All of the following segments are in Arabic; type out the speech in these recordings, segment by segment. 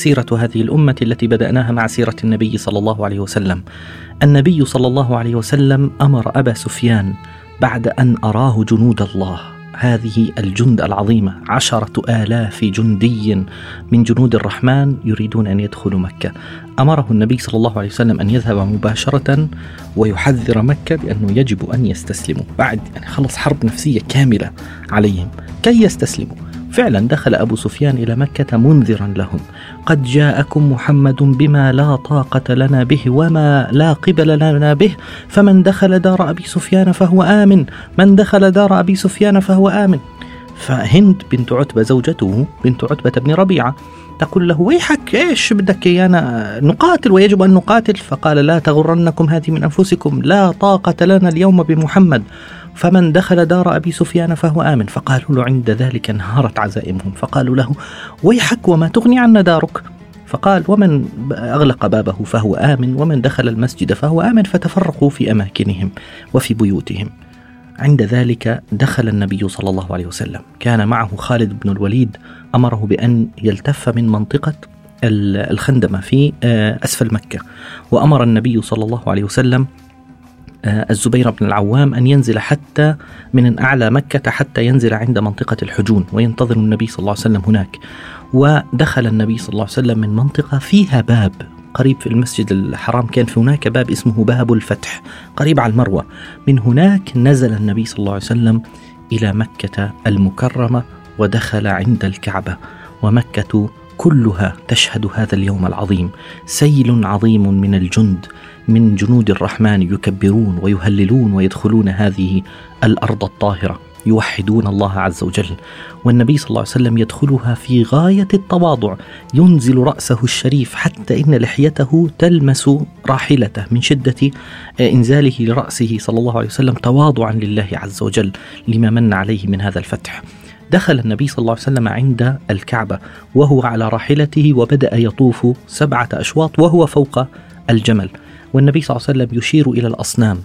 سيرة هذه الأمة التي بدأناها مع سيرة النبي صلى الله عليه وسلم. النبي صلى الله عليه وسلم أمر أبا سفيان بعد أن أراه جنود الله. هذه الجند العظيمة عشرة آلاف جندي من جنود الرحمن يريدون أن يدخلوا مكة. أمره النبي صلى الله عليه وسلم أن يذهب مباشرة ويحذر مكة بأنه يجب أن يستسلموا بعد يعني خلص حرب نفسية كاملة عليهم. كي يستسلموا؟ فعلا دخل أبو سفيان إلى مكة منذرا لهم. قد جاءكم محمد بما لا طاقة لنا به وما لا قبل لنا به. فمن دخل دار أبي سفيان فهو آمن. من دخل دار أبي سفيان فهو آمن. فهند بنت عتبة زوجته بنت عتبة بن ربيعة. تقول له ويحك إيش بدك ايانا نقاتل ويجب أن نقاتل. فقال لا تغرنكم هذه من أنفسكم لا طاقة لنا اليوم بمحمد. فمن دخل دار أبي سفيان فهو آمن. فقالوا له عند ذلك انهارت عزائمهم. فقالوا له ويحك وما تغني عنا دارك. فقال ومن أغلق بابه فهو آمن ومن دخل المسجد فهو آمن. فتفرقوا في أماكنهم وفي بيوتهم. عند ذلك دخل النبي صلى الله عليه وسلم. كان معه خالد بن الوليد أمره بأن يلتف من منطقة الخندمه في أسفل مكة. وأمر النبي صلى الله عليه وسلم الزبير بن العوام أن ينزل حتى من أعلى مكة حتى ينزل عند منطقة الحجون وينتظر النبي صلى الله عليه وسلم هناك. ودخل النبي صلى الله عليه وسلم من منطقة فيها باب. قريب في المسجد الحرام كان في هناك باب اسمه باب الفتح قريب على المروة. من هناك نزل النبي صلى الله عليه وسلم إلى مكة المكرمة ودخل عند الكعبة ومكة كلها تشهد هذا اليوم العظيم. سيل عظيم من الجند من جنود الرحمن يكبرون ويهللون ويدخلون هذه الأرض الطاهرة. يوحدون الله عز وجل. والنبي صلى الله عليه وسلم يدخلها في غاية التواضع ينزل رأسه الشريف حتى إن لحيته تلمس راحلته من شدة إنزاله لرأسه صلى الله عليه وسلم تواضعا لله عز وجل لما من عليه من هذا الفتح. دخل النبي صلى الله عليه وسلم عند الكعبة وهو على راحلته وبدأ يطوف سبعة أشواط وهو فوق الجمل. والنبي صلى الله عليه وسلم يشير إلى الأصنام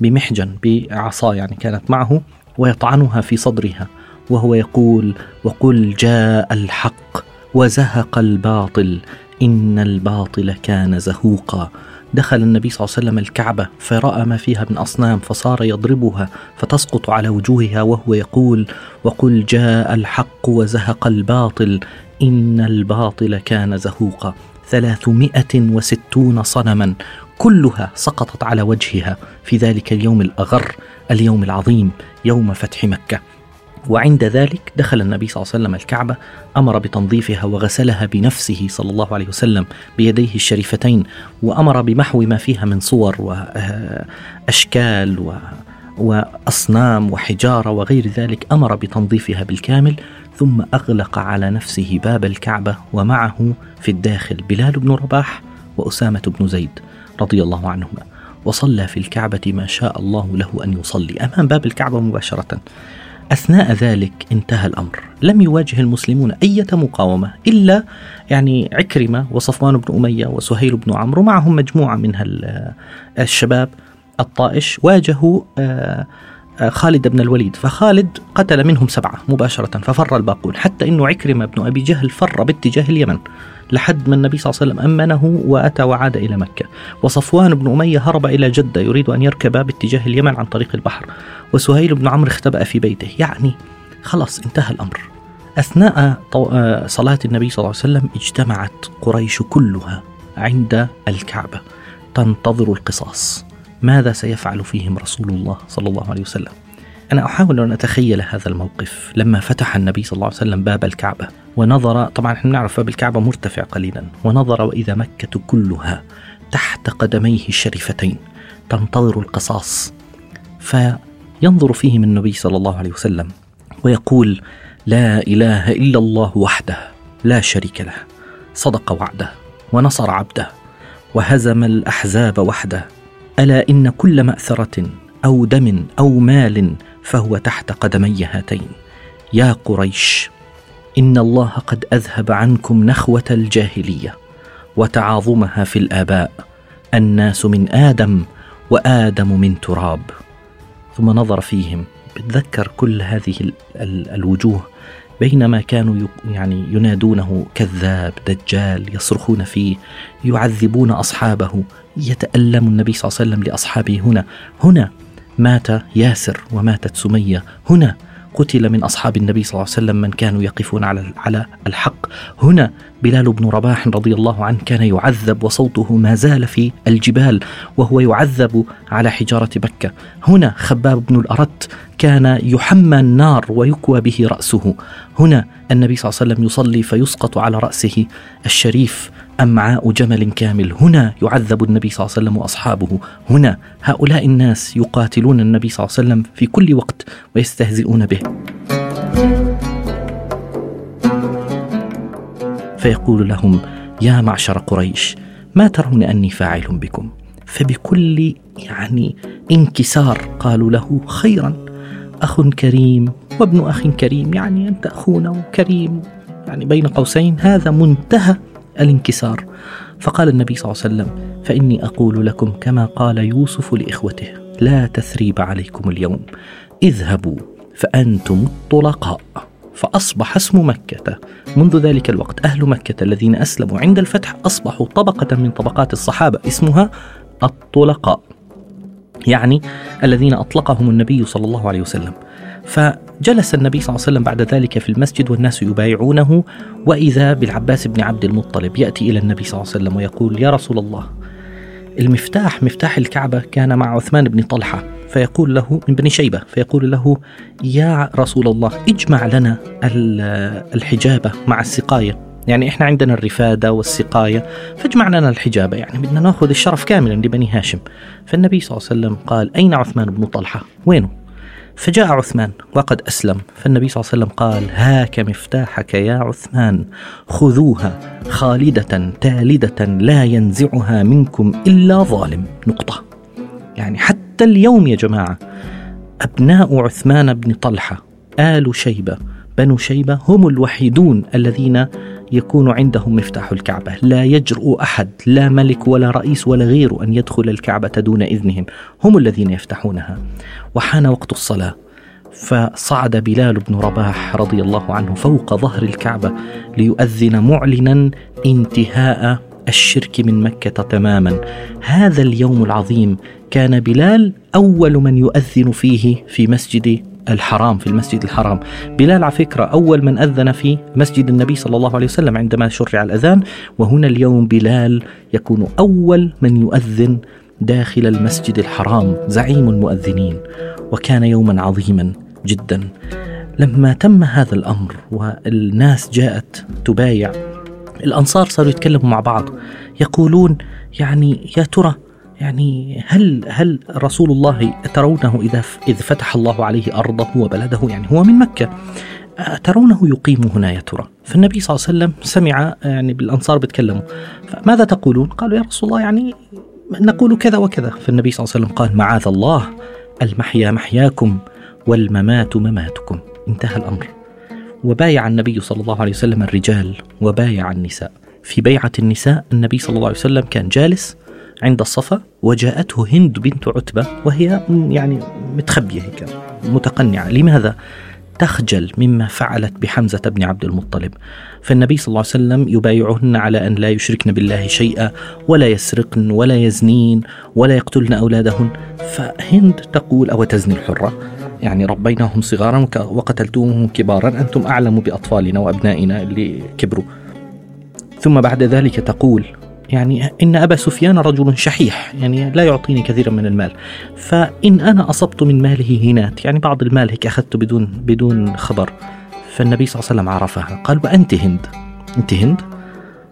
بمحجن بعصا يعني كانت معه. ويطعنها في صدرها وهو يقول وقل جاء الحق وزهق الباطل إن الباطل كان زهوقا. دخل النبي صلى الله عليه وسلم الكعبة فرأى ما فيها من أصنام فصار يضربها فتسقط على وجوهها وهو يقول وقل جاء الحق وزهق الباطل إن الباطل كان زهوقا. ثلاثمائة وستون صنما كلها سقطت على وجهها في ذلك اليوم الأغر اليوم العظيم يوم فتح مكة. وعند ذلك دخل النبي صلى الله عليه وسلم الكعبة أمر بتنظيفها وغسلها بنفسه صلى الله عليه وسلم بيديه الشريفتين وأمر بمحو ما فيها من صور وأشكال و وأصنام وحجارة وغير ذلك أمر بتنظيفها بالكامل ثم أغلق على نفسه باب الكعبة ومعه في الداخل بلال بن رباح وأسامة بن زيد. رضي الله عنهما. وصلى في الكعبة ما شاء الله له أن يصلي. أمام باب الكعبة مباشرة. أثناء ذلك انتهى الأمر. لم يواجه المسلمون أي مقاومة إلا يعني عكرمة وصفوان بن أمية وسهيل بن عمرو معهم مجموعة من الشباب الطائش واجهوا خالد بن الوليد. فخالد قتل منهم سبعة مباشرة ففر الباقون. حتى أنه عكرمة بن أبي جهل فر باتجاه اليمن. لحد ما النبي صلى الله عليه وسلم أمنه وأتى وعاد إلى مكة. وصفوان بن أمية هرب إلى جدة يريد أن يركب باتجاه اليمن عن طريق البحر. وسهيل بن عمرو اختبأ في بيته. يعني خلاص انتهى الأمر. أثناء صلاة النبي صلى الله عليه وسلم اجتمعت قريش كلها عند الكعبة. تنتظر القصاص. ماذا سيفعل فيهم رسول الله صلى الله عليه وسلم؟ أنا أحاول أن أتخيل هذا الموقف لما فتح النبي صلى الله عليه وسلم باب الكعبة ونظر طبعا إحنا نعرف باب الكعبة مرتفع قليلا ونظر وإذا مكة كلها تحت قدميه الشريفتين تنتظر القصاص. فينظر فيهم النبي صلى الله عليه وسلم ويقول لا إله إلا الله وحده لا شريك له صدق وعده ونصر عبده وهزم الأحزاب وحده ألا إن كل مأثرة أو دم أو مال فهو تحت قدمي هاتين. يا قريش إن الله قد أذهب عنكم نخوة الجاهلية وتعاظمها في الآباء الناس من آدم وآدم من تراب. ثم نظر فيهم بتذكر كل هذه ال ال الوجوه بينما كانوا يعني ينادونه كذاب دجال يصرخون فيه يعذبون أصحابه يتألم النبي صلى الله عليه وسلم لأصحابه هنا. هنا مات ياسر وماتت سمية. هنا قتل من أصحاب النبي صلى الله عليه وسلم من كانوا يقفون على على الحق. هنا بلال بن رباح رضي الله عنه كان يعذب وصوته ما زال في الجبال وهو يعذب على حجارة مكة. هنا خباب بن الأرت كان يحمى النار ويكوى به رأسه. هنا النبي صلى الله عليه وسلم يصلي فيسقط على رأسه الشريف امعاء جمل كامل؟ هنا يعذب النبي صلى الله عليه وسلم وأصحابه. هنا هؤلاء الناس يقاتلون النبي صلى الله عليه وسلم في كل وقت ويستهزئون به. فيقول لهم يا معشر قريش ما ترون أني فاعل بكم؟ فبكل يعني انكسار قالوا له خيرا أخ كريم وابن أخ كريم يعني أنت أخونا وكريم يعني بين قوسين هذا منتهى الانكسار. فقال النبي صلى الله عليه وسلم فإني أقول لكم كما قال يوسف لإخوته لا تثريب عليكم اليوم اذهبوا فأنتم الطلقاء. فأصبح اسم مكة منذ ذلك الوقت أهل مكة الذين أسلموا عند الفتح أصبحوا طبقة من طبقات الصحابة اسمها الطلقاء. يعني الذين أطلقهم النبي صلى الله عليه وسلم. فجلس النبي صلى الله عليه وسلم بعد ذلك في المسجد والناس يبايعونه وإذا بالعباس بن عبد المطلب يأتي إلى النبي صلى الله عليه وسلم ويقول يا رسول الله المفتاح مفتاح الكعبة كان مع عثمان بن طلحة. فيقول له من بني شيبة فيقول له يا رسول الله اجمع لنا الحجابه مع السقاية. يعني إحنا عندنا الرفادة والسقاية فاجمع لنا الحجابة يعني بدنا نأخذ الشرف كاملا لبني هاشم. فالنبي صلى الله عليه وسلم قال أين عثمان بن طلحة؟ وينه؟ فجاء عثمان وقد أسلم. فالنبي صلى الله عليه وسلم قال هاك مفتاحك يا عثمان خذوها خالدة تالدة لا ينزعها منكم إلا ظالم. نقطة. يعني حتى اليوم يا جماعة أبناء عثمان بن طلحة آل شيبة بنو شيبة هم الوحيدون الذين يكون عندهم مفتاح الكعبة. لا يجرؤ أحد لا ملك ولا رئيس ولا غيره أن يدخل الكعبة دون إذنهم. هم الذين يفتحونها. وحان وقت الصلاة. فصعد بلال بن رباح رضي الله عنه فوق ظهر الكعبة ليؤذن معلنا انتهاء الشرك من مكة تماما. هذا اليوم العظيم. كان بلال أول من يؤذن فيه في مسجد الحرام في المسجد الحرام. بلال على فكرة أول من أذن في مسجد النبي صلى الله عليه وسلم عندما شرع الأذان. وهنا اليوم بلال يكون أول من يؤذن داخل المسجد الحرام. زعيم المؤذنين. وكان يوما عظيما جدا. لما تم هذا الأمر والناس جاءت تبايع الأنصار صاروا يتكلموا مع بعض. يقولون يعني يا ترى يعني هل هل رسول الله ترونه إذا إذ فتح الله عليه أرضه وبلده؟ يعني هو من مكة. ترونه يقيم هنا يا ترى؟ فالنبي صلى الله عليه وسلم سمع يعني بالأنصار بيتكلموا. فماذا تقولون؟ قالوا يا رسول الله يعني نقول كذا وكذا. فالنبي صلى الله عليه وسلم قال معاذ الله المحيا محياكم والممات مماتكم. انتهى الأمر. وبايع النبي صلى الله عليه وسلم الرجال وبايع النساء. في بيعة النساء النبي صلى الله عليه وسلم كان جالس عند الصفا وجاءته هند بنت عتبة وهي يعني متخبية هيك متقنعة. لماذا؟ تخجل مما فعلت بحمزة بن عبد المطلب. فالنبي صلى الله عليه وسلم يبايعهن على أن لا يشركن بالله شيئا ولا يسرقن ولا يزنين ولا يقتلن أولادهن. فهند تقول أو تزني الحرة يعني ربيناهم صغارا وقتلتموهم كبارا أنتم أعلم بأطفالنا وأبنائنا اللي كبروا ثم بعد ذلك تقول يعني إن أبا سفيان رجل شحيح يعني لا يعطيني كثيرا من المال. فإن أنا أصبت من ماله هنات يعني بعض المال هيك أخذته بدون بدون خبر فالنبي صلى الله عليه وسلم عرفها. قال وأنت هند؟ أنت هند؟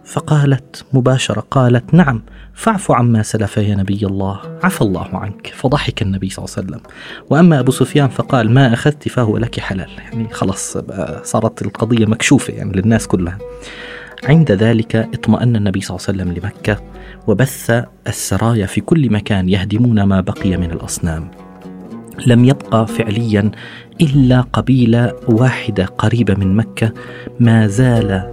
فقالت مباشرة قالت نعم فاعف عما سلف يا نبي الله عفى الله عنك فضحك النبي صلى الله عليه وسلم. وأما أبو سفيان فقال ما أخذت فهو لك حلال. يعني خلاص صارت القضية مكشوفة يعني للناس كلها. عند ذلك اطمأن النبي صلى الله عليه وسلم لمكة وبث السرايا في كل مكان يهدمون ما بقي من الأصنام. لم يبقى فعليا إلا قبيلة واحدة قريبة من مكة ما زال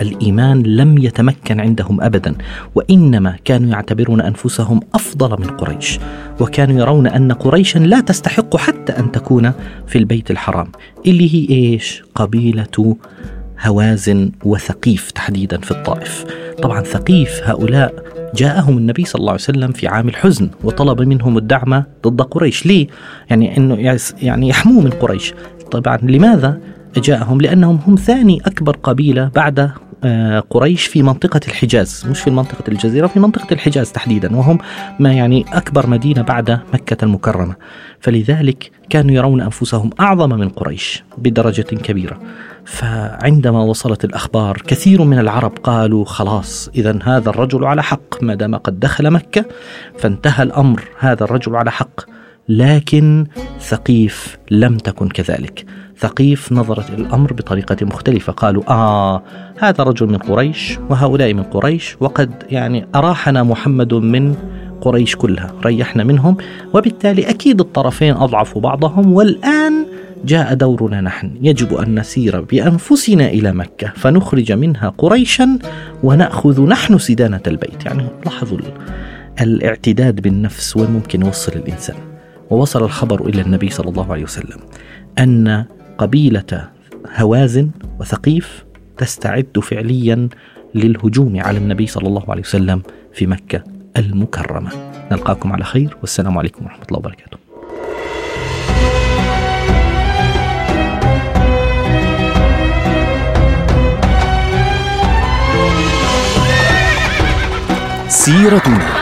الإيمان لم يتمكن عندهم ابدا وإنما كانوا يعتبرون أنفسهم أفضل من قريش وكانوا يرون أن قريشا لا تستحق حتى أن تكون في البيت الحرام اللي هي إيش؟ قبيلة هوازن وثقيف تحديدا في الطائف. طبعا ثقيف هؤلاء جاءهم النبي صلى الله عليه وسلم في عام الحزن وطلب منهم الدعم ضد قريش. ليه؟ يعني إنه يعني يحموه من قريش. طبعا لماذا؟ جاءهم لأنهم هم ثاني أكبر قبيلة بعد قريش في منطقة الحجاز مش في منطقة الجزيرة في منطقة الحجاز تحديدا وهم ما يعني أكبر مدينة بعد مكة المكرمة. فلذلك كانوا يرون أنفسهم أعظم من قريش بدرجة كبيرة. فعندما وصلت الأخبار كثير من العرب قالوا خلاص إذا هذا الرجل على حق ما دام قد دخل مكة فانتهى الأمر هذا الرجل على حق. لكن ثقيف لم تكن كذلك. ثقيف نظرت إلى الأمر بطريقة مختلفة. قالوا آه هذا رجل من قريش وهؤلاء من قريش وقد يعني أراحنا محمد من قريش كلها ريحنا منهم وبالتالي أكيد الطرفين أضعفوا بعضهم والآن جاء دورنا نحن. يجب أن نسير بأنفسنا إلى مكة فنخرج منها قريشا ونأخذ نحن سدانة البيت. يعني لاحظوا الاعتداد بالنفس وين ممكن يوصل الإنسان. ووصل الخبر إلى النبي صلى الله عليه وسلم أن قبيلة هوازن وثقيف تستعد فعليا للهجوم على النبي صلى الله عليه وسلم في مكة المكرمة. نلقاكم على خير والسلام عليكم ورحمة الله وبركاته. سيرتنا.